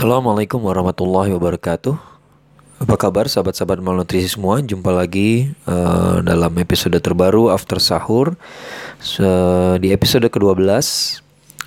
Assalamualaikum warahmatullahi wabarakatuh. Apa kabar sahabat-sahabat malnutrisi semua? Jumpa lagi uh, dalam episode terbaru After Sahur uh, di episode ke-12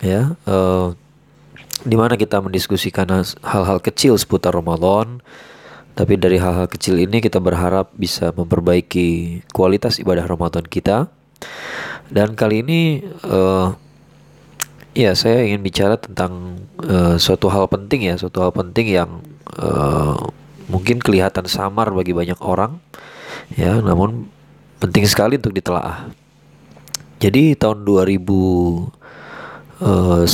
ya. Uh, di mana kita mendiskusikan hal-hal kecil seputar Ramadan. Tapi dari hal-hal kecil ini kita berharap bisa memperbaiki kualitas ibadah Ramadan kita. Dan kali ini uh, Ya, saya ingin bicara tentang uh, suatu hal penting ya, suatu hal penting yang uh, mungkin kelihatan samar bagi banyak orang, ya, namun penting sekali untuk ditelaah. Jadi tahun 2019 uh,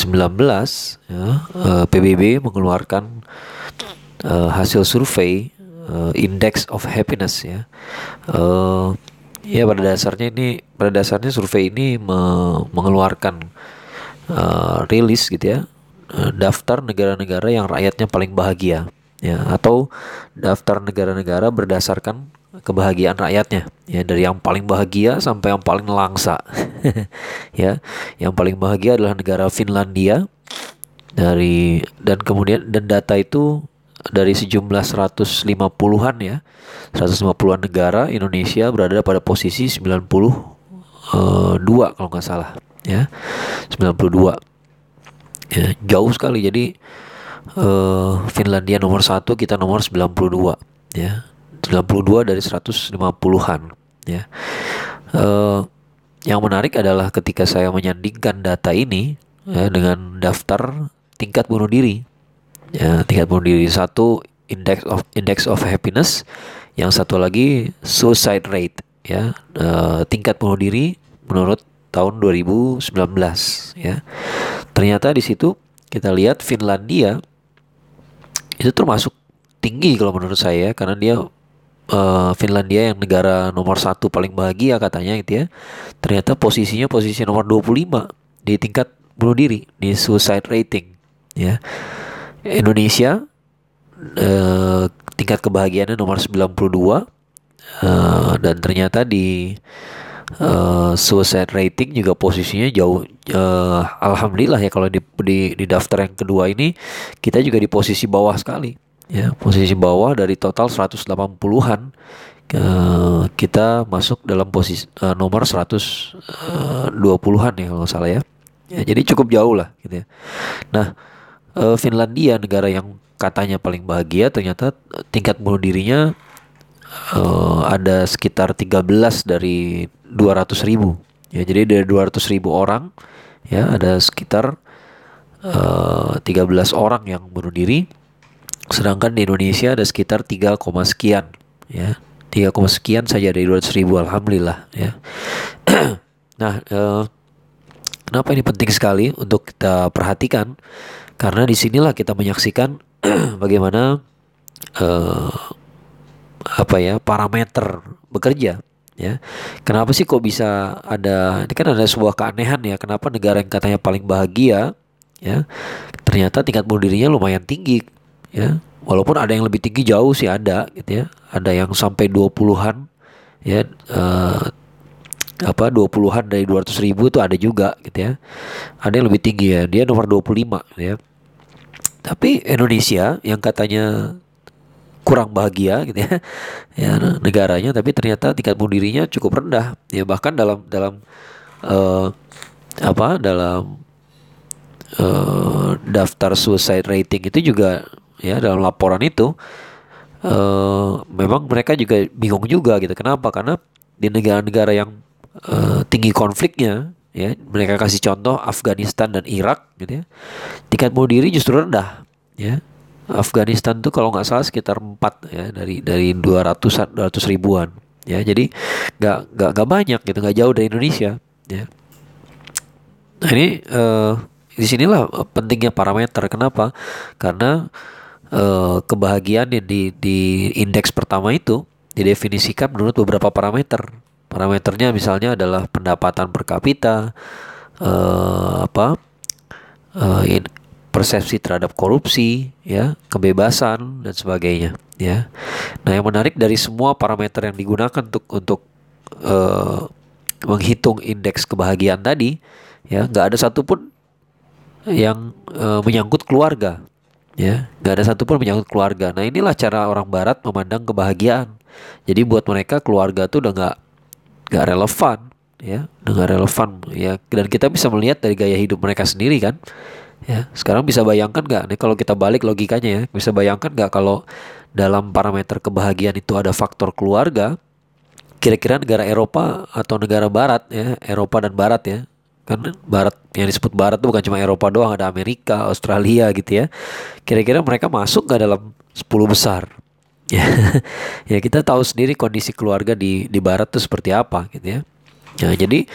ya, uh, PBB mengeluarkan uh, hasil survei uh, Index of Happiness ya. Uh, ya pada dasarnya ini pada dasarnya survei ini me mengeluarkan uh, rilis gitu ya uh, daftar negara-negara yang rakyatnya paling bahagia ya atau daftar negara-negara berdasarkan kebahagiaan rakyatnya ya dari yang paling bahagia sampai yang paling langsa ya. Yang paling bahagia adalah negara Finlandia dari dan kemudian dan data itu dari sejumlah 150-an ya 150-an negara Indonesia berada pada posisi 92 uh, kalau nggak salah ya 92 ya jauh sekali. Jadi uh, Finlandia nomor satu kita nomor 92 ya 92 dari 150-an ya. Uh, yang menarik adalah ketika saya menyandingkan data ini ya, dengan daftar tingkat bunuh diri. Ya tingkat bunuh diri satu index of index of happiness. Yang satu lagi suicide rate. Ya uh, tingkat bunuh diri menurut tahun 2019 ya. Ternyata di situ kita lihat Finlandia itu termasuk tinggi kalau menurut saya karena dia uh, Finlandia yang negara nomor satu paling bahagia katanya gitu ya. Ternyata posisinya posisi nomor 25 di tingkat bunuh diri di suicide rating ya. Indonesia uh, tingkat kebahagiaannya nomor 92 uh, dan ternyata di uh, suicide rating juga posisinya jauh uh, alhamdulillah ya kalau di, di di daftar yang kedua ini kita juga di posisi bawah sekali ya posisi bawah dari total 180-an uh, kita masuk dalam posisi uh, nomor 120-an ya kalau salah ya. ya jadi cukup jauh lah gitu ya nah uh, Finlandia negara yang katanya paling bahagia ternyata tingkat bunuh dirinya uh, ada sekitar 13 dari 200 ribu. Ya jadi dari 200 ribu orang ya ada sekitar uh, eh, 13 orang yang bunuh diri. Sedangkan di Indonesia ada sekitar 3, sekian ya. 3, sekian saja dari 200 ribu alhamdulillah ya. Nah uh, kenapa ini penting sekali untuk kita perhatikan? Karena di sinilah kita menyaksikan bagaimana uh, apa ya parameter bekerja ya. Kenapa sih kok bisa ada ini kan ada sebuah keanehan ya kenapa negara yang katanya paling bahagia ya ternyata tingkat bunuh dirinya lumayan tinggi ya. Walaupun ada yang lebih tinggi jauh sih ada gitu ya. Ada yang sampai 20-an ya uh, apa 20-an dari 200 ribu itu ada juga gitu ya. Ada yang lebih tinggi ya dia nomor 25 ya. Tapi Indonesia yang katanya kurang bahagia gitu ya. Ya negaranya tapi ternyata tingkat bunuh dirinya cukup rendah. Ya bahkan dalam dalam uh, apa dalam uh, daftar suicide rating itu juga ya dalam laporan itu uh, memang mereka juga bingung juga gitu. Kenapa? Karena di negara-negara yang uh, tinggi konfliknya ya mereka kasih contoh Afghanistan dan Irak gitu ya tingkat bunuh diri justru rendah ya Afghanistan tuh kalau nggak salah sekitar 4 ya dari dari 200 200 ribuan. Ya jadi nggak nggak nggak banyak gitu nggak jauh dari Indonesia. Ya. Nah ini uh, di sinilah pentingnya parameter. Kenapa? Karena uh, kebahagiaan di di indeks pertama itu didefinisikan menurut beberapa parameter. Parameternya misalnya adalah pendapatan per kapita uh, apa uh, persepsi terhadap korupsi, ya, kebebasan dan sebagainya, ya. Nah, yang menarik dari semua parameter yang digunakan untuk untuk uh, menghitung indeks kebahagiaan tadi, ya, nggak ada satupun yang uh, menyangkut keluarga, ya. Nggak ada satupun menyangkut keluarga. Nah inilah cara orang barat memandang kebahagiaan. Jadi buat mereka keluarga tuh udah nggak nggak relevan ya udah nggak relevan ya. Dan kita bisa melihat dari gaya hidup mereka sendiri kan ya sekarang bisa bayangkan nggak? Nih kalau kita balik logikanya ya bisa bayangkan nggak kalau dalam parameter kebahagiaan itu ada faktor keluarga? Kira-kira negara Eropa atau negara Barat ya Eropa dan Barat ya. Kan barat yang disebut barat itu bukan cuma Eropa doang ada Amerika Australia gitu ya. Kira-kira mereka masuk nggak dalam 10 besar? Ya ya kita tahu sendiri kondisi keluarga di di barat tuh seperti apa gitu ya. Ya jadi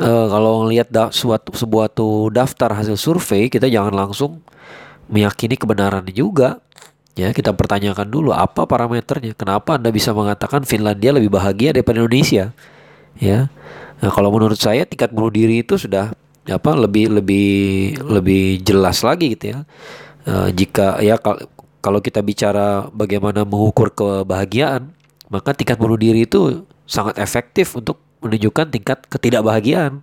uh, kalau ngelihat da suatu sebuah tuh daftar hasil survei kita jangan langsung meyakini kebenarannya juga. Ya kita pertanyakan dulu apa parameternya? Kenapa anda bisa mengatakan Finlandia lebih bahagia daripada Indonesia? Ya. Nah, kalau menurut saya tingkat bunuh diri itu sudah apa lebih lebih lebih jelas lagi gitu ya. Uh, jika ya kalau kita bicara bagaimana mengukur kebahagiaan, maka tingkat bunuh diri itu sangat efektif untuk menunjukkan tingkat ketidakbahagiaan.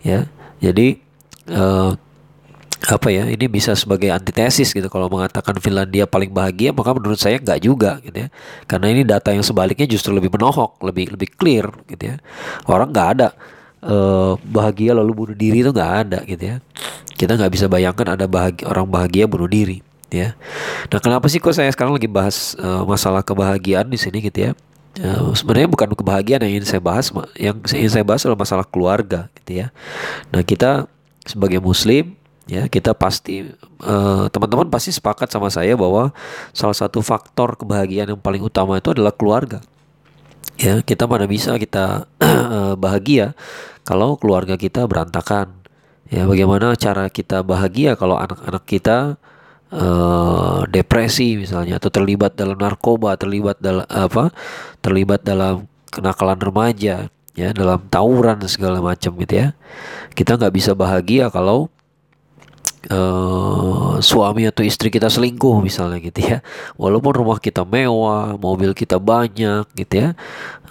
Ya. Jadi uh, apa ya ini bisa sebagai antitesis gitu. Kalau mengatakan Finlandia paling bahagia maka menurut saya nggak juga gitu ya. Karena ini data yang sebaliknya justru lebih menohok lebih lebih clear gitu ya. Orang nggak ada uh, bahagia lalu bunuh diri itu nggak ada gitu ya. Kita nggak bisa bayangkan ada bahagia orang bahagia bunuh diri ya. Nah kenapa sih kok saya sekarang lagi bahas uh, masalah kebahagiaan di sini gitu ya Uh, sebenarnya bukan kebahagiaan yang ingin saya bahas, yang ingin saya bahas adalah masalah keluarga, gitu ya. Nah kita sebagai Muslim ya kita pasti teman teman-teman pasti sepakat sama saya bahwa salah satu faktor kebahagiaan yang paling utama itu adalah keluarga. Ya kita mana bisa kita uh, bahagia kalau keluarga kita berantakan. Ya bagaimana cara kita bahagia kalau anak-anak kita uh, depresi misalnya atau terlibat dalam narkoba terlibat dalam apa terlibat dalam kenakalan remaja ya dalam tawuran segala macam gitu ya. Kita nggak bisa bahagia kalau uh, suami atau istri kita selingkuh misalnya gitu ya. Walaupun rumah kita mewah mobil kita banyak gitu ya.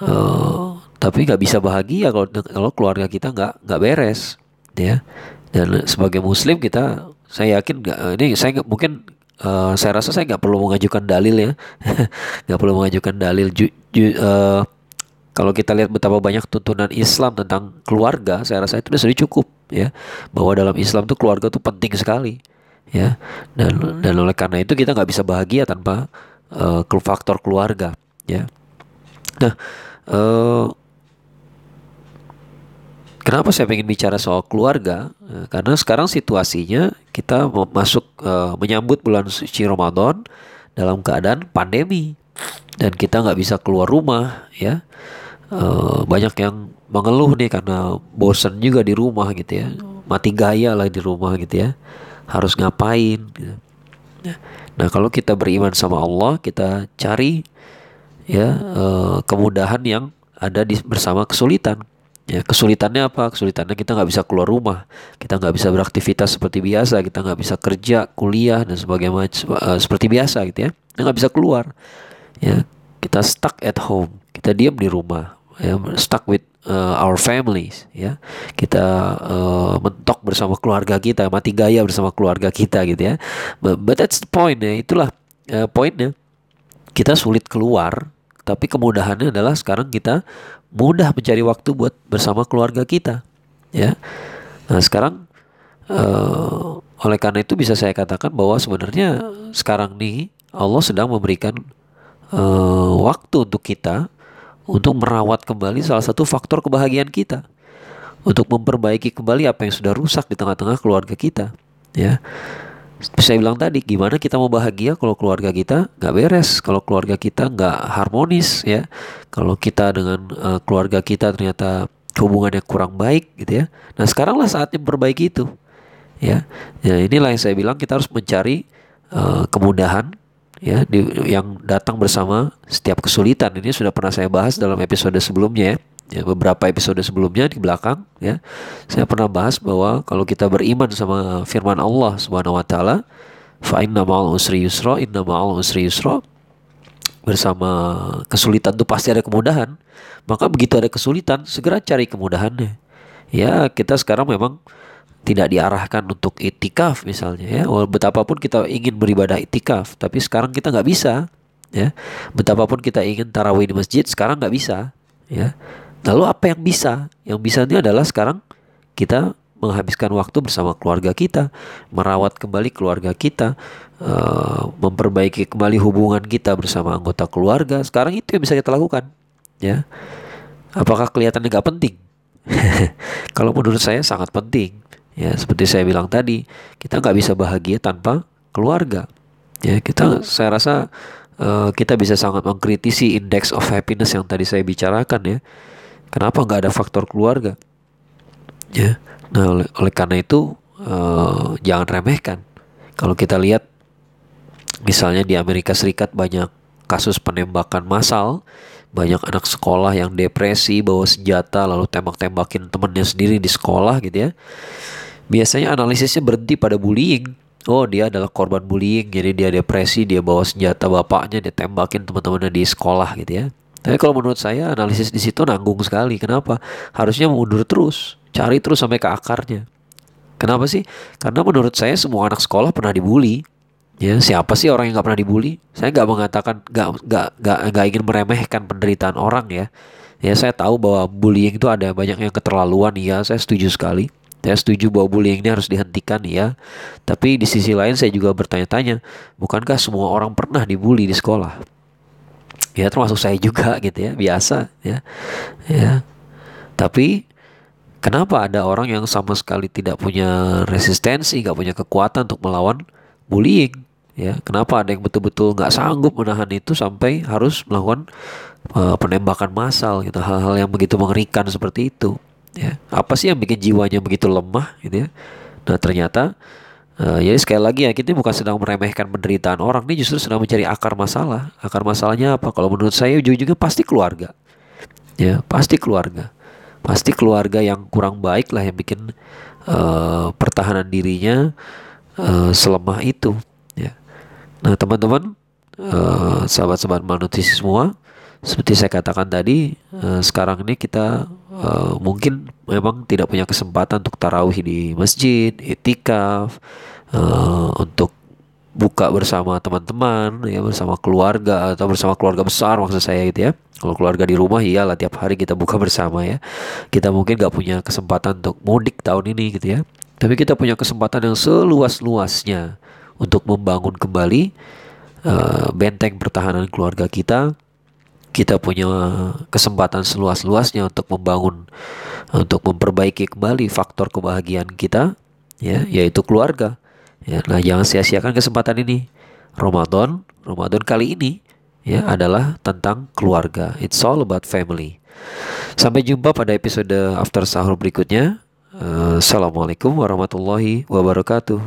Uh, tapi nggak bisa bahagia kalau kalau keluarga kita nggak nggak beres ya. Dan sebagai muslim kita saya yakin nggak ini saya gak, mungkin uh, saya rasa saya nggak perlu mengajukan dalil ya nggak perlu mengajukan dalil ju, ju, uh, kalau kita lihat betapa banyak tuntunan Islam tentang keluarga, saya rasa itu sudah cukup ya. Bahwa dalam Islam itu keluarga itu penting sekali ya. Dan dan oleh karena itu kita nggak bisa bahagia tanpa uh, faktor keluarga ya. Nah, uh, Kenapa saya ingin bicara soal keluarga? Eh, karena sekarang situasinya kita masuk uh, menyambut bulan suci Ramadan dalam keadaan pandemi. Dan kita nggak bisa keluar rumah ya. Uh, banyak yang mengeluh nih karena bosan juga di rumah gitu ya. Mati gaya lah di rumah gitu ya. Harus ngapain gitu. nah kalau kita beriman sama Allah kita cari ya uh, kemudahan yang ada di bersama kesulitan ya kesulitannya apa? Kesulitannya kita nggak bisa keluar rumah. Kita nggak bisa beraktivitas seperti biasa. Kita nggak bisa kerja kuliah dan sebagainya uh, seperti biasa gitu ya. Kita nggak bisa keluar. Ya kita stuck at home. Kita diam di rumah. Ya, stuck with uh, our families ya. Kita uh, mentok bersama keluarga kita mati gaya bersama keluarga kita gitu ya. But, but that's the point ya. Itulah uh, poinnya kita sulit keluar tapi kemudahannya adalah sekarang kita mudah mencari waktu buat bersama keluarga kita ya. Nah sekarang uh, oleh karena itu bisa saya katakan bahwa sebenarnya sekarang nih Allah sedang memberikan uh, waktu untuk kita untuk merawat kembali salah satu faktor kebahagiaan kita. Untuk memperbaiki kembali apa yang sudah rusak di tengah-tengah keluarga kita ya saya bilang tadi gimana kita mau bahagia kalau keluarga kita nggak beres kalau keluarga kita nggak harmonis ya. Kalau kita dengan uh, keluarga kita ternyata hubungannya kurang baik gitu ya. Nah sekaranglah saatnya memperbaiki itu ya. Ya inilah yang saya bilang kita harus mencari uh, kemudahan ya di, yang datang bersama setiap kesulitan. Ini sudah pernah saya bahas dalam episode sebelumnya ya. Ya beberapa episode sebelumnya di belakang ya saya pernah bahas bahwa kalau kita beriman sama firman Allah Subhanahu wa taala fa inna ma'al usri yusra inna ma'al usri yusra bersama kesulitan itu pasti ada kemudahan maka begitu ada kesulitan segera cari kemudahannya ya kita sekarang memang tidak diarahkan untuk itikaf misalnya ya. Betapapun kita ingin beribadah itikaf, tapi sekarang kita nggak bisa ya. Betapapun kita ingin tarawih di masjid, sekarang nggak bisa ya. Lalu apa yang bisa? Yang bisa ini adalah sekarang kita menghabiskan waktu bersama keluarga kita, merawat kembali keluarga kita, uh, memperbaiki kembali hubungan kita bersama anggota keluarga. Sekarang itu yang bisa kita lakukan, ya. Apakah kelihatannya nggak penting? Kalau menurut saya sangat penting. Ya, seperti saya bilang tadi, kita nggak bisa bahagia tanpa keluarga. Ya, kita, saya rasa uh, kita bisa sangat mengkritisi index of happiness yang tadi saya bicarakan ya. Kenapa nggak ada faktor keluarga? Ya, nah oleh, oleh karena itu uh, jangan remehkan. Kalau kita lihat, misalnya di Amerika Serikat banyak kasus penembakan massal banyak anak sekolah yang depresi bawa senjata lalu tembak-tembakin temannya sendiri di sekolah gitu ya biasanya analisisnya berhenti pada bullying oh dia adalah korban bullying jadi dia depresi dia bawa senjata bapaknya dia tembakin teman-temannya di sekolah gitu ya tapi kalau menurut saya analisis di situ nanggung sekali kenapa harusnya mundur terus cari terus sampai ke akarnya kenapa sih karena menurut saya semua anak sekolah pernah dibully Ya, siapa sih orang yang nggak pernah dibully? Saya nggak mengatakan nggak nggak nggak nggak ingin meremehkan penderitaan orang ya. Ya, saya tahu bahwa bullying itu ada banyak yang keterlaluan ya. Saya setuju sekali. Saya setuju bahwa bullying ini harus dihentikan ya. Tapi di sisi lain saya juga bertanya-tanya, bukankah semua orang pernah dibully di sekolah? Ya termasuk saya juga gitu ya, biasa ya. Ya. Tapi kenapa ada orang yang sama sekali tidak punya resistensi, nggak punya kekuatan untuk melawan bullying? ya kenapa ada yang betul-betul nggak sanggup menahan itu sampai harus melakukan uh, penembakan massal gitu hal-hal yang begitu mengerikan seperti itu ya apa sih yang bikin jiwanya begitu lemah gitu ya nah ternyata uh, jadi sekali lagi ya kita bukan sedang meremehkan penderitaan orang ini justru sedang mencari akar masalah. Akar masalahnya apa? Kalau menurut saya ujung-ujungnya pasti keluarga. Ya pasti keluarga. Pasti keluarga yang kurang baik lah yang bikin uh, pertahanan dirinya uh, selemah itu. Nah teman-teman, uh, sahabat-sahabat malnutrisi semua, seperti saya katakan tadi, uh, sekarang ini kita uh, mungkin memang tidak punya kesempatan untuk tarawih di masjid, etikaf, uh, untuk buka bersama teman-teman, ya bersama keluarga atau bersama keluarga besar maksud saya gitu ya. Kalau keluarga di rumah iyalah tiap hari kita buka bersama ya. Kita mungkin gak punya kesempatan untuk mudik tahun ini gitu ya. Tapi kita punya kesempatan yang seluas-luasnya untuk membangun kembali uh, benteng pertahanan keluarga kita. Kita punya kesempatan seluas-luasnya untuk membangun, untuk memperbaiki kembali faktor kebahagiaan kita, ya, yaitu keluarga. Ya, nah jangan sia-siakan kesempatan ini. Ramadan, Ramadan kali ini ya adalah tentang keluarga. It's all about family. Sampai jumpa pada episode after sahur berikutnya. Uh, Assalamualaikum warahmatullahi wabarakatuh.